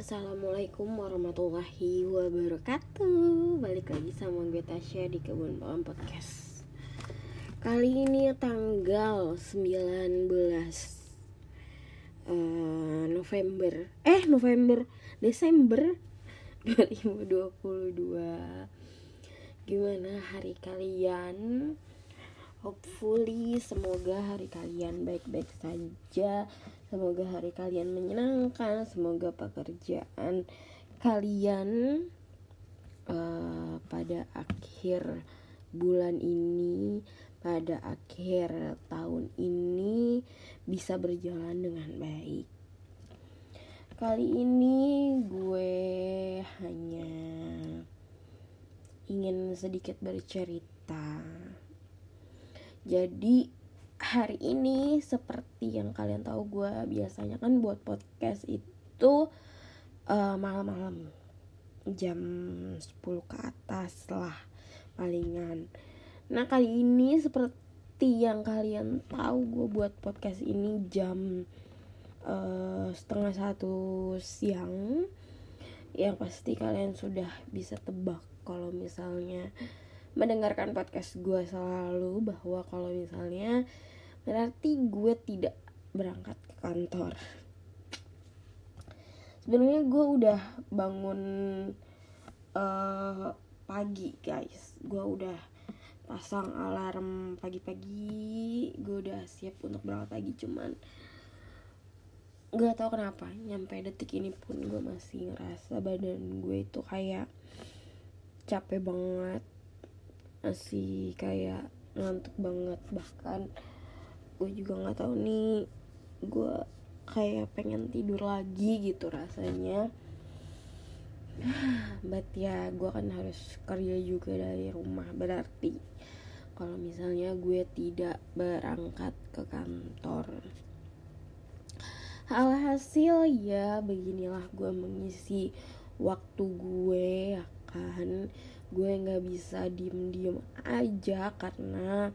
Assalamualaikum warahmatullahi wabarakatuh. Balik lagi sama gue Tasya di Kebun Bawang Podcast. Kali ini tanggal 19 uh, November. Eh November Desember 2022 Gimana hari kalian? Hopefully semoga hari kalian baik-baik saja Semoga hari kalian menyenangkan Semoga pekerjaan kalian uh, pada akhir bulan ini Pada akhir tahun ini bisa berjalan dengan baik. Kali ini gue hanya ingin sedikit bercerita. Jadi hari ini seperti yang kalian tahu gue biasanya kan buat podcast itu uh, malam-malam. Jam 10 ke atas lah palingan. Nah kali ini seperti yang kalian tahu gue buat podcast ini jam uh, setengah satu siang. Yang pasti kalian sudah bisa tebak kalau misalnya mendengarkan podcast gue selalu bahwa kalau misalnya berarti gue tidak berangkat ke kantor. Sebenarnya gue udah bangun uh, pagi guys. Gue udah pasang alarm pagi-pagi. Gue udah siap untuk berangkat pagi cuman gak tau kenapa nyampe detik ini pun gue masih ngerasa badan gue itu kayak capek banget. Masih kayak ngantuk banget bahkan gue juga nggak tahu nih gue kayak pengen tidur lagi gitu rasanya. But ya gue kan harus kerja juga dari rumah. Berarti kalau misalnya gue tidak berangkat ke kantor. Alhasil ya beginilah gue mengisi waktu gue ya kan? Gue nggak bisa diem diem aja karena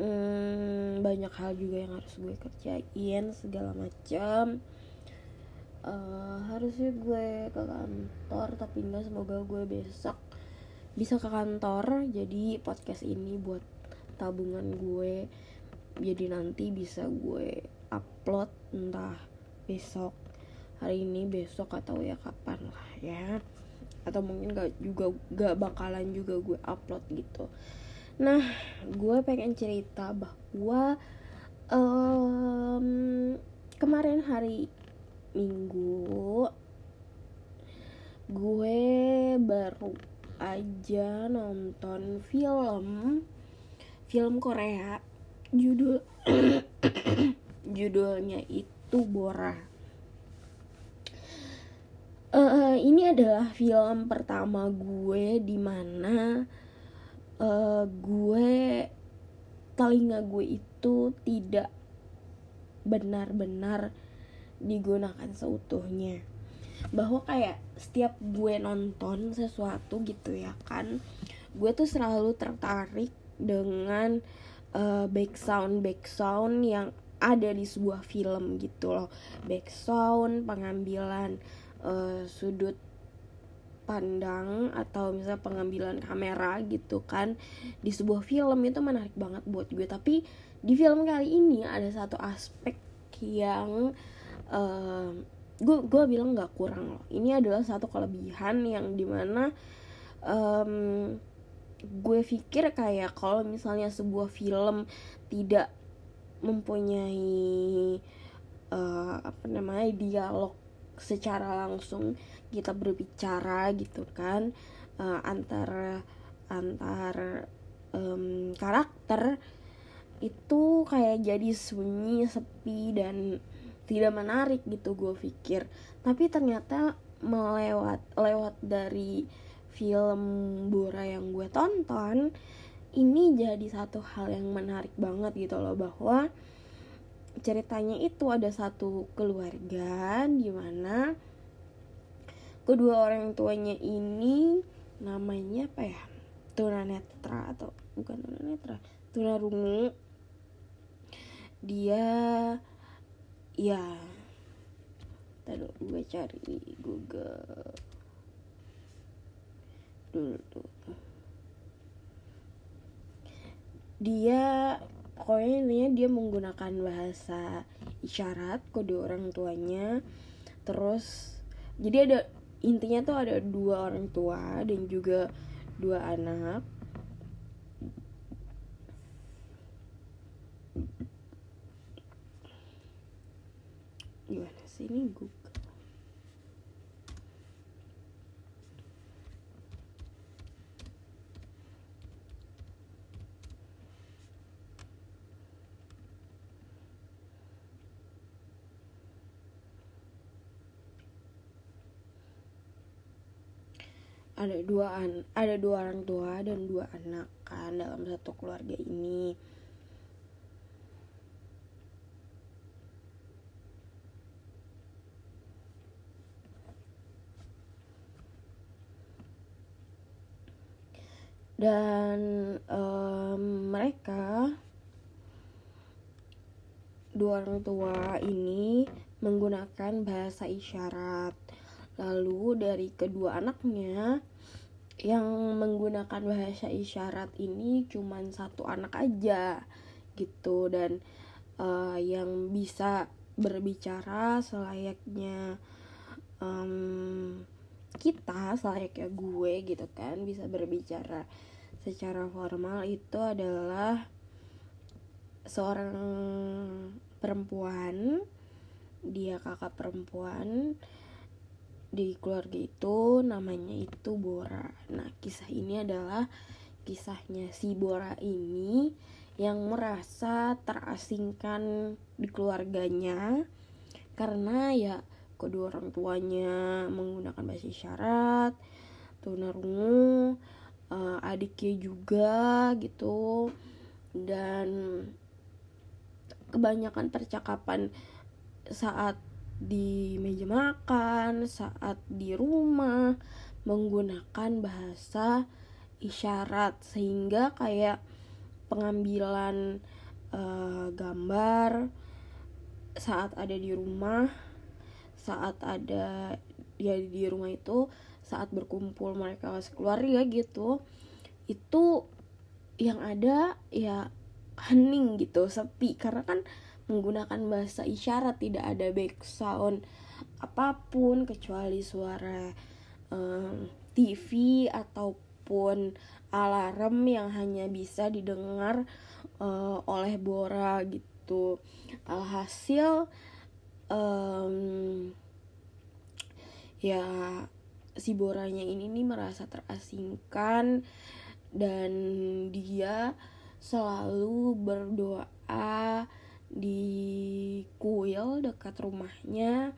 hmm, banyak hal juga yang harus gue kerjain segala macam uh, harusnya gue ke kantor tapi enggak semoga gue besok bisa ke kantor. Jadi podcast ini buat tabungan gue. Jadi nanti bisa gue upload entah besok hari ini besok atau ya kapan lah ya. Atau mungkin gak juga gak bakalan juga gue upload gitu nah gue pengen cerita bahwa um, kemarin hari minggu gue baru aja nonton film film Korea. Judul judulnya itu Bora. Uh, ini adalah film pertama gue di mana uh, gue telinga gue itu tidak benar-benar digunakan seutuhnya. Bahwa kayak setiap gue nonton sesuatu gitu ya kan gue tuh selalu tertarik dengan uh, back sound back sound yang ada di sebuah film gitu loh. Back sound pengambilan uh, sudut pandang atau misalnya pengambilan kamera gitu kan di sebuah film itu menarik banget buat gue. Tapi di film kali ini ada satu aspek yang uh, gue gue bilang nggak kurang loh. Ini adalah satu kelebihan yang di mana um, gue pikir kayak kalau misalnya sebuah film tidak mempunyai uh, apa namanya dialog secara langsung kita berbicara gitu kan uh, antar antar um, karakter itu kayak jadi sunyi sepi dan tidak menarik gitu gue pikir. Tapi ternyata melewat lewat dari film Bora yang gue tonton ini jadi satu hal yang menarik banget gitu loh bahwa ceritanya itu ada satu keluarga di mana kedua orang tuanya ini namanya apa ya? Tunanetra atau bukan tunanetra tunarungu dia ya dulu gue cari Google. Dulu tuh dia pokoknya intinya dia menggunakan bahasa isyarat kode orang tuanya. Terus jadi ada intinya tuh ada dua orang tua dan juga dua anak. Gimana sih ini? Google ada dua an ada dua orang tua dan dua anak kan dalam satu keluarga ini. Dan um, mereka dua orang tua ini menggunakan bahasa isyarat lalu dari kedua anaknya yang menggunakan bahasa isyarat ini cuman satu anak aja gitu. Dan uh, yang bisa berbicara selayaknya um, kita selayaknya gue gitu kan bisa berbicara secara formal itu adalah seorang perempuan dia kakak perempuan di keluarga itu namanya itu Bora. Nah, kisah ini adalah kisahnya si Bora ini yang merasa terasingkan di keluarganya karena ya kedua orang tuanya menggunakan bahasa isyarat, tunarungu, uh, adiknya juga gitu dan kebanyakan percakapan saat di meja makan, saat di rumah menggunakan bahasa isyarat. Sehingga kayak pengambilan uh, gambar saat ada di rumah, saat ada dia di rumah itu, saat berkumpul mereka sekeluarga gitu, itu yang ada ya hening gitu, sepi. Karena kan menggunakan bahasa isyarat tidak ada back sound apa pun kecuali suara um, TV ataupun alarm yang hanya bisa didengar uh, oleh Bora gitu. Alhasil um, ya si Boranya ini nih merasa terasingkan dan dia selalu berdoa di kuil dekat rumahnya.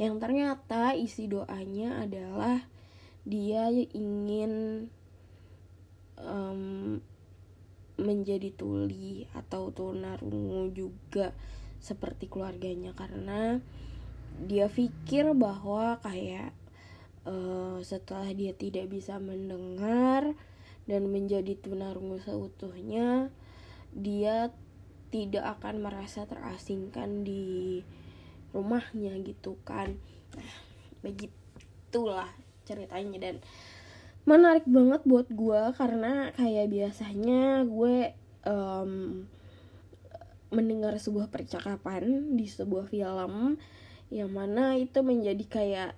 Yang ternyata isi doanya adalah dia ingin um, menjadi tuli atau tunarungu juga seperti keluarganya. Karena dia pikir bahwa kayak uh, setelah dia tidak bisa mendengar dan menjadi tunarungu seutuhnya dia tidak akan merasa terasingkan di rumahnya gitu kan. Nah begitulah ceritanya dan menarik banget buat gue karena kayak biasanya gue um, mendengar sebuah percakapan di sebuah film yang mana itu menjadi kayak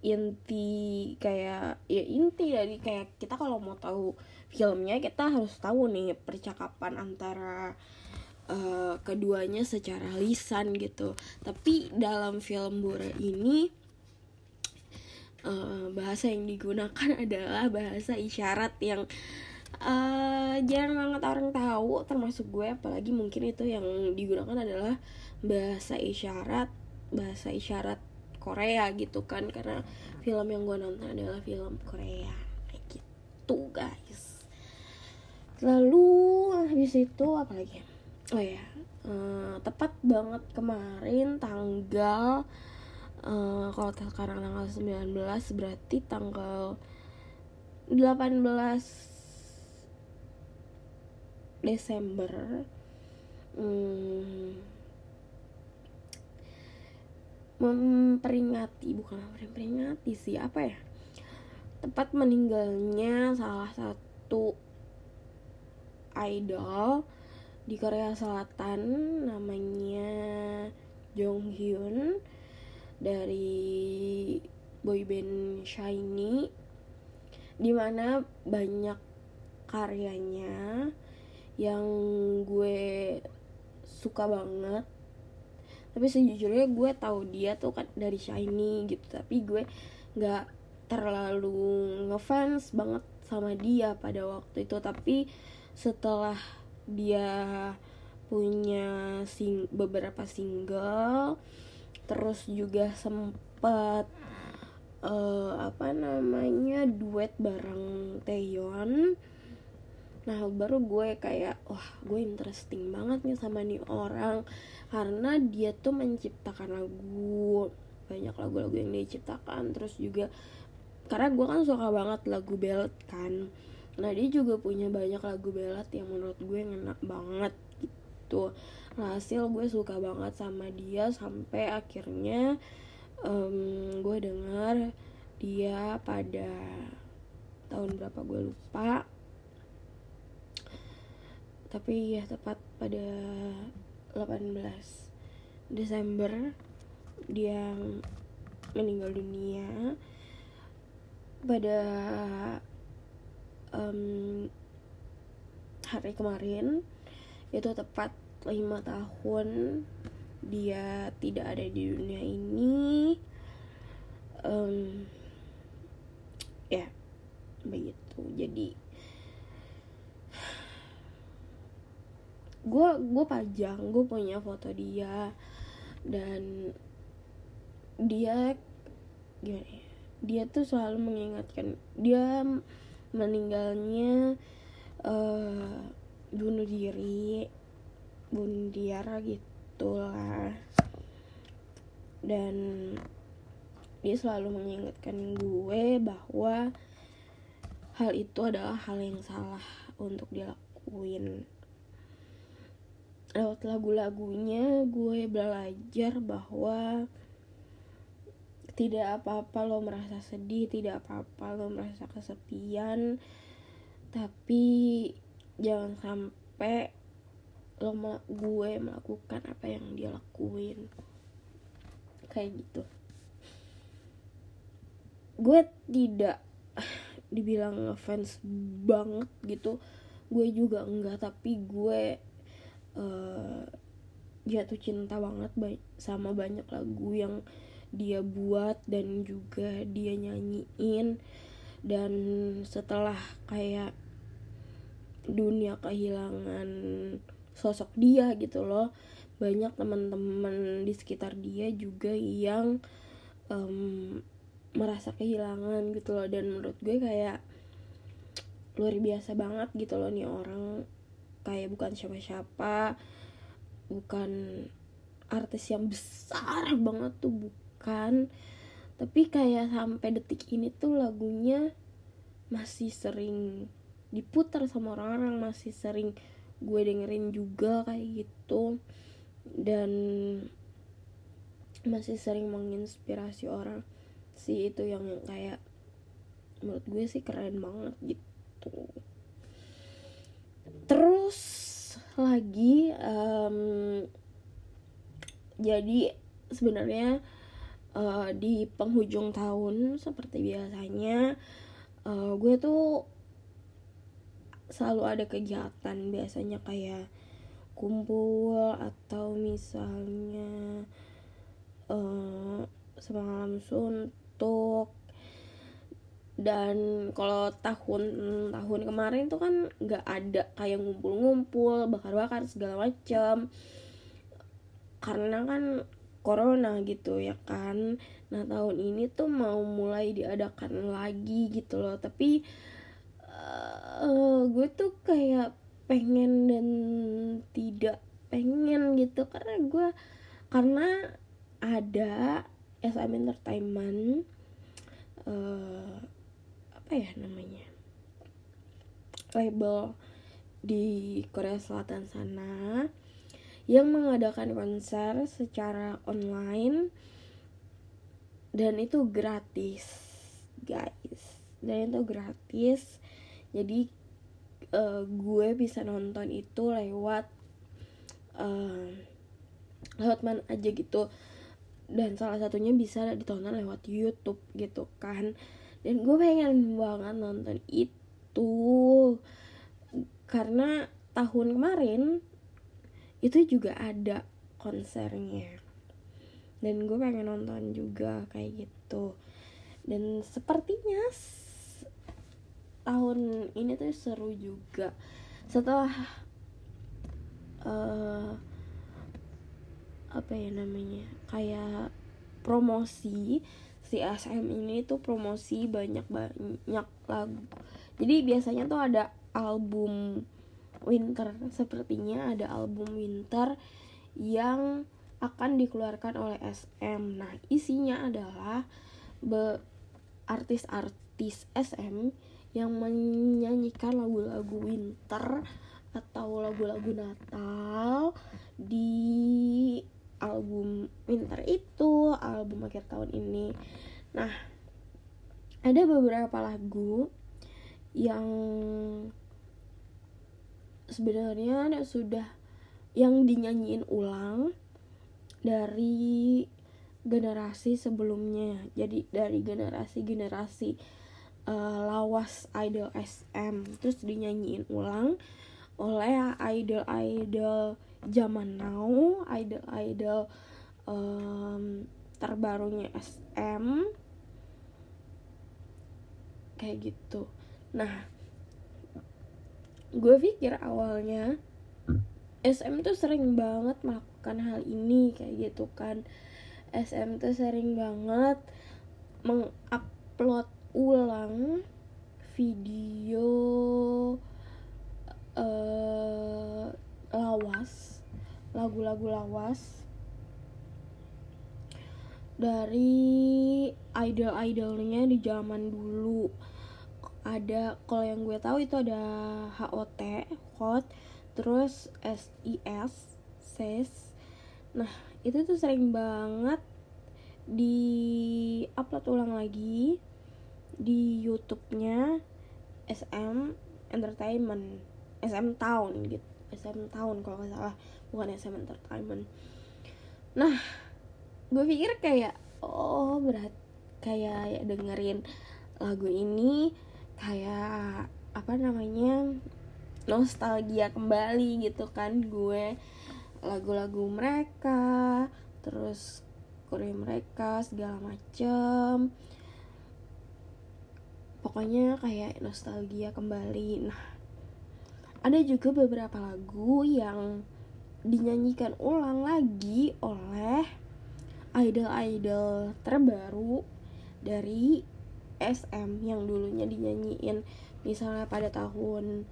inti kayak ya inti dari kayak kita kalau mau tahu filmnya kita harus tahu nih percakapan antara uh, keduanya secara lisan gitu. Tapi dalam film Bora ini uh, bahasa yang digunakan adalah bahasa isyarat yang uh, jarang banget orang tahu termasuk gue apalagi mungkin itu yang digunakan adalah bahasa isyarat bahasa isyarat Korea gitu kan. Karena film yang gue nonton adalah film Korea. Gitu guys. Lalu habis itu apa lagi oh ya uh, tepat banget kemarin tanggal uh, kalau sekarang tanggal 19 berarti tanggal 18 Desember. Hmm, memperingati bukan memperingati sih apa ya? Tepat meninggalnya salah satu idol di Korea Selatan namanya Jong Hyun dari boyband Shiny di mana banyak karyanya yang gue suka banget. Tapi sejujurnya gue tahu dia tuh kan dari shiny gitu tapi gue nggak terlalu ngefans banget sama dia pada waktu itu. Tapi setelah dia punya sing beberapa single terus juga sempet uh, apa namanya duet bareng Taeyeon. Nah baru gue kayak wah gue interesting banget nih sama nih orang karena dia tuh menciptakan lagu banyak lagu-lagu yang dia ciptakan terus juga karena gue kan suka banget lagu ballad kan nah dia juga punya banyak lagu ballad yang menurut gue enak banget gitu. Nah, hasil gue suka banget sama dia sampai akhirnya um, gue dengar dia pada tahun berapa gue lupa. Tapi ya tepat pada 18 Desember dia meninggal dunia. Pada um, hari kemarin itu tepat lima tahun dia tidak ada di dunia ini. Um, ya begitu. Jadi gue gue pajang gue punya foto dia. Dan dia gimana ya? Dia tuh selalu mengingatkan dia meninggalnya uh, bunuh diri bunuh diri gitu lah dan dia selalu mengingatkan gue bahwa hal itu adalah hal yang salah untuk dilakuin. Lewat lagu-lagunya gue belajar bahwa tidak apa-apa lo merasa sedih tidak apa-apa lo merasa kesepian. Tapi jangan sampai lo gue melakukan apa yang dia lakuin. Kayak gitu. Gue tidak dibilang fans banget gitu. Gue juga enggak tapi gue uh, jatuh cinta banget sama banyak lagu yang dia buat dan juga dia nyanyiin. Dan setelah kayak dunia kehilangan sosok dia gitu loh banyak teman-teman di sekitar dia juga yang um, merasa kehilangan gitu loh. Dan menurut gue kayak luar biasa banget gitu loh nih orang. Kayak bukan siapa-siapa bukan artis yang besar banget tuh bukan tapi kayak sampai detik ini tuh lagunya masih sering diputar sama orang-orang masih sering gue dengerin juga kayak gitu. Dan masih sering menginspirasi orang sih itu yang kayak menurut gue sih keren banget gitu. Terus lagi um, jadi sebenarnya uh, di penghujung tahun seperti biasanya uh, gue tuh selalu ada kegiatan biasanya kayak kumpul atau misalnya uh, semalam suntuk. Dan kalau tahun tahun kemarin tuh kan nggak ada kayak ngumpul-ngumpul bakar-bakar segala macam karena kan corona gitu ya kan. Nah tahun ini tuh mau mulai diadakan lagi gitu loh. Tapi uh, gue tuh kayak pengen dan tidak pengen gitu. Karena gue karena ada SM Entertainment uh, apa ya namanya label di Korea Selatan sana yang mengadakan konser secara online dan itu gratis guys. Dan itu gratis. Jadi uh, gue bisa nonton itu lewat uh, lewat mana aja gitu. Dan salah satunya bisa ditonton lewat YouTube gitu kan. Dan gue pengen banget nonton itu. Karena tahun kemarin itu juga ada konsernya. Dan gue pengen nonton juga kayak gitu. Dan sepertinya tahun ini tuh seru juga. Setelah uh, apa ya namanya kayak promosi si SM ini tuh promosi banyak banyak lagu. Jadi biasanya tuh ada album winter sepertinya ada album winter yang akan dikeluarkan oleh SM. Nah, isinya adalah artis-artis SM yang menyanyikan lagu-lagu winter atau lagu-lagu Natal di album winter itu, album akhir tahun ini. Nah, ada beberapa lagu yang sebenarnya sudah yang dinyanyiin ulang dari generasi sebelumnya. Jadi dari generasi-generasi uh, lawas idol SM terus dinyanyiin ulang oleh idol-idol zaman now idol-idol um, terbarunya SM kayak gitu. Nah gue pikir awalnya SM tuh sering banget melakukan hal ini kayak gitu kan. SM tuh sering banget mengupload ulang video uh, lawas lagu-lagu lawas dari idol-idolnya di zaman dulu ada kalau yang gue tahu itu ada HOT hot terus SIS SES nah itu tuh sering banget di upload ulang lagi di YouTube-nya SM Entertainment. SM Town gitu. SM Town kalau nggak salah bukan SM Entertainment. Nah gue pikir kayak oh berat. Kayak ya dengerin lagu ini kayak apa namanya nostalgia kembali gitu kan gue lagu-lagu mereka terus Korea mereka segala macem. Pokoknya kayak nostalgia kembali. Nah ada juga beberapa lagu yang dinyanyikan ulang lagi oleh idol-idol terbaru dari SM yang dulunya dinyanyiin misalnya pada tahun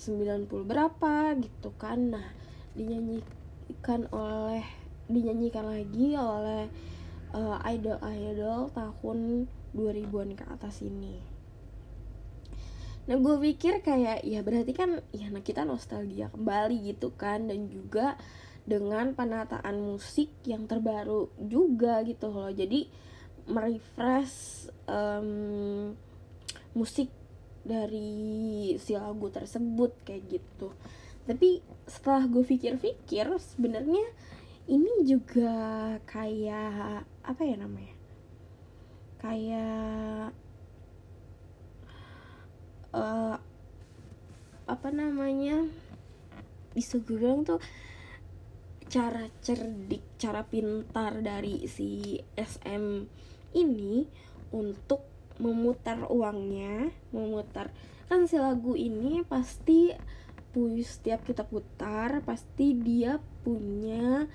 90 berapa gitu kan. Nah dinyanyikan oleh dinyanyikan lagi oleh uh, idol-idol tahun 2000-an ke atas ini. Nah gue pikir kayak ya berarti kan ya nah kita nostalgia kembali gitu kan. Dan juga dengan penataan musik yang terbaru juga gitu loh. Jadi merefresh um, musik dari si lagu tersebut kayak gitu. Tapi setelah gue pikir-pikir sebenarnya ini juga kayak apa ya namanya? Kayak uh, apa namanya? Bisa gue bilang tuh cara cerdik cara pintar dari si SM ini untuk memutar uangnya memutar. Kan si lagu ini pasti setiap kita putar pasti dia punya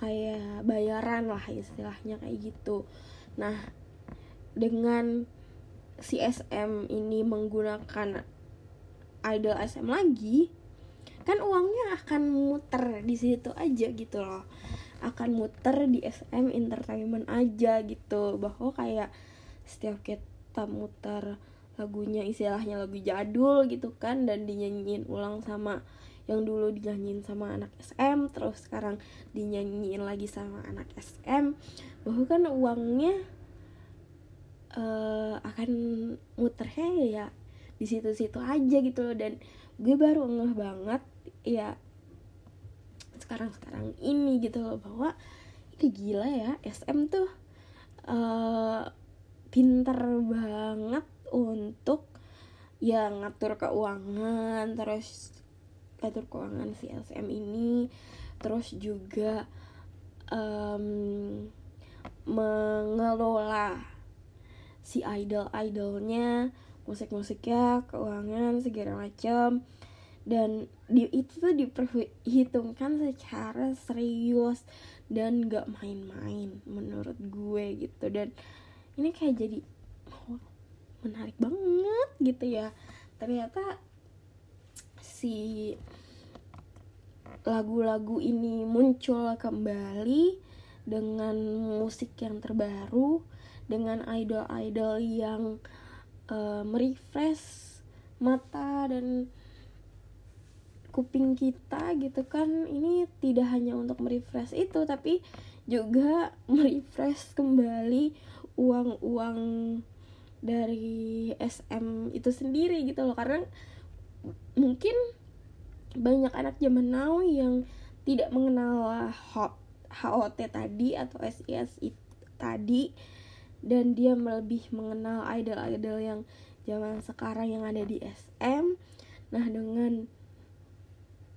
kayak bayaran lah istilahnya kayak gitu. Nah dengan si ini menggunakan idol SM lagi kan uangnya akan muter di situ aja gitu loh akan muter di SM Entertainment aja gitu. Bahwa kayak setiap kita muter lagunya istilahnya lagu jadul gitu kan dan dinyanyiin ulang sama yang dulu dinyanyiin sama anak SM terus sekarang dinyanyiin lagi sama anak SM bahwa kan uangnya uh, akan muternya ya di situ-situ aja gitu loh. Dan gue baru ngeh banget ya sekarang-sekarang ini gitu loh bahwa ini gila ya SM tuh uh, pinter banget untuk ya ngatur keuangan terus ngatur keuangan si SM ini terus juga um, mengelola si idol-idolnya musik-musiknya keuangan segala macam dan di, itu tuh diperhitungkan secara serius dan gak main-main menurut gue gitu. Dan ini kayak jadi oh, menarik banget gitu ya. Ternyata si lagu-lagu ini muncul kembali dengan musik yang terbaru dengan idol-idol yang uh, merefresh mata dan kuping kita gitu kan. Ini tidak hanya untuk merefresh itu tapi juga merefresh kembali uang-uang dari SM itu sendiri gitu loh. Karena mungkin banyak anak zaman now yang tidak mengenal HOT tadi atau SIS tadi dan dia lebih mengenal idol-idol yang zaman sekarang yang ada di SM nah dengan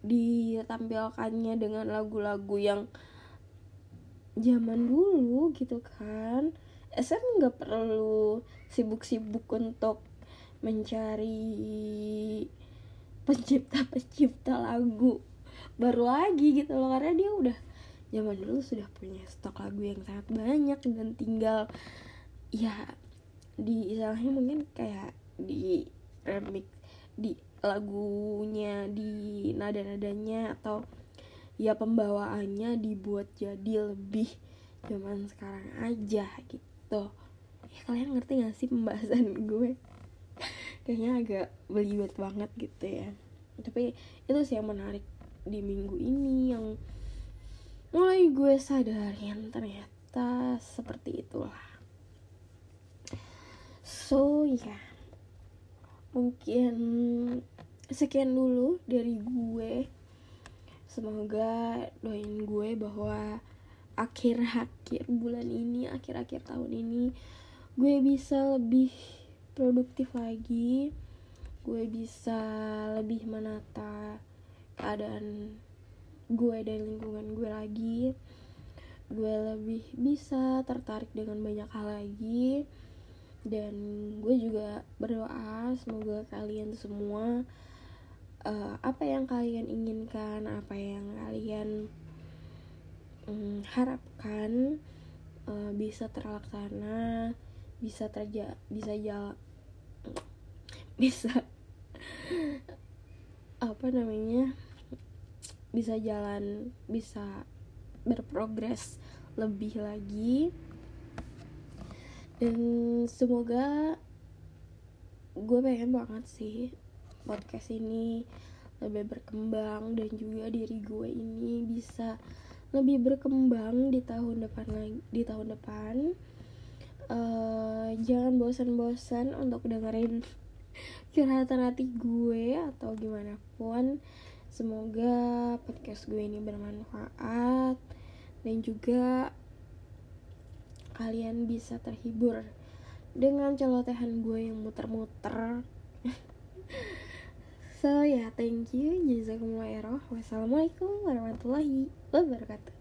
ditampilkannya dengan lagu-lagu yang zaman dulu gitu kan. SM nggak perlu sibuk-sibuk untuk mencari pencipta-pencipta lagu baru lagi gitu loh karena dia udah zaman dulu sudah punya stok lagu yang sangat banyak dan tinggal ya di istilahnya mungkin kayak di remix di lagunya di nada-nadanya atau ya pembawaannya dibuat jadi lebih zaman sekarang aja gitu. Ya kalian ngerti gak sih pembahasan gue? Kayaknya agak belibet banget gitu ya. Tapi itu sih yang menarik di minggu ini yang mulai gue sadar yang ternyata seperti itulah. So ya. yeah mungkin sekian dulu dari gue. Semoga doain gue bahwa akhir-akhir bulan ini akhir-akhir tahun ini gue bisa lebih produktif lagi. Gue bisa lebih menata keadaan gue dan lingkungan gue lagi. Gue lebih bisa tertarik dengan banyak hal lagi dan gue juga berdoa semoga kalian semua uh, apa yang kalian inginkan apa yang kalian um, harapkan uh, bisa terlaksana bisa terja bisa jalan bisa apa namanya bisa jalan bisa berprogres lebih lagi dan semoga gue pengen banget sih podcast ini lebih berkembang dan juga diri gue ini bisa lebih berkembang di tahun depan lagi di tahun depan. Uh, jangan bosan-bosan untuk dengerin curhatan hati gue atau gimana pun. Semoga podcast gue ini bermanfaat dan juga kalian bisa terhibur dengan celotehan gue yang muter-muter. So ya yeah, thank you. Jazakumullah wassalamualaikum warahmatullahi wabarakatuh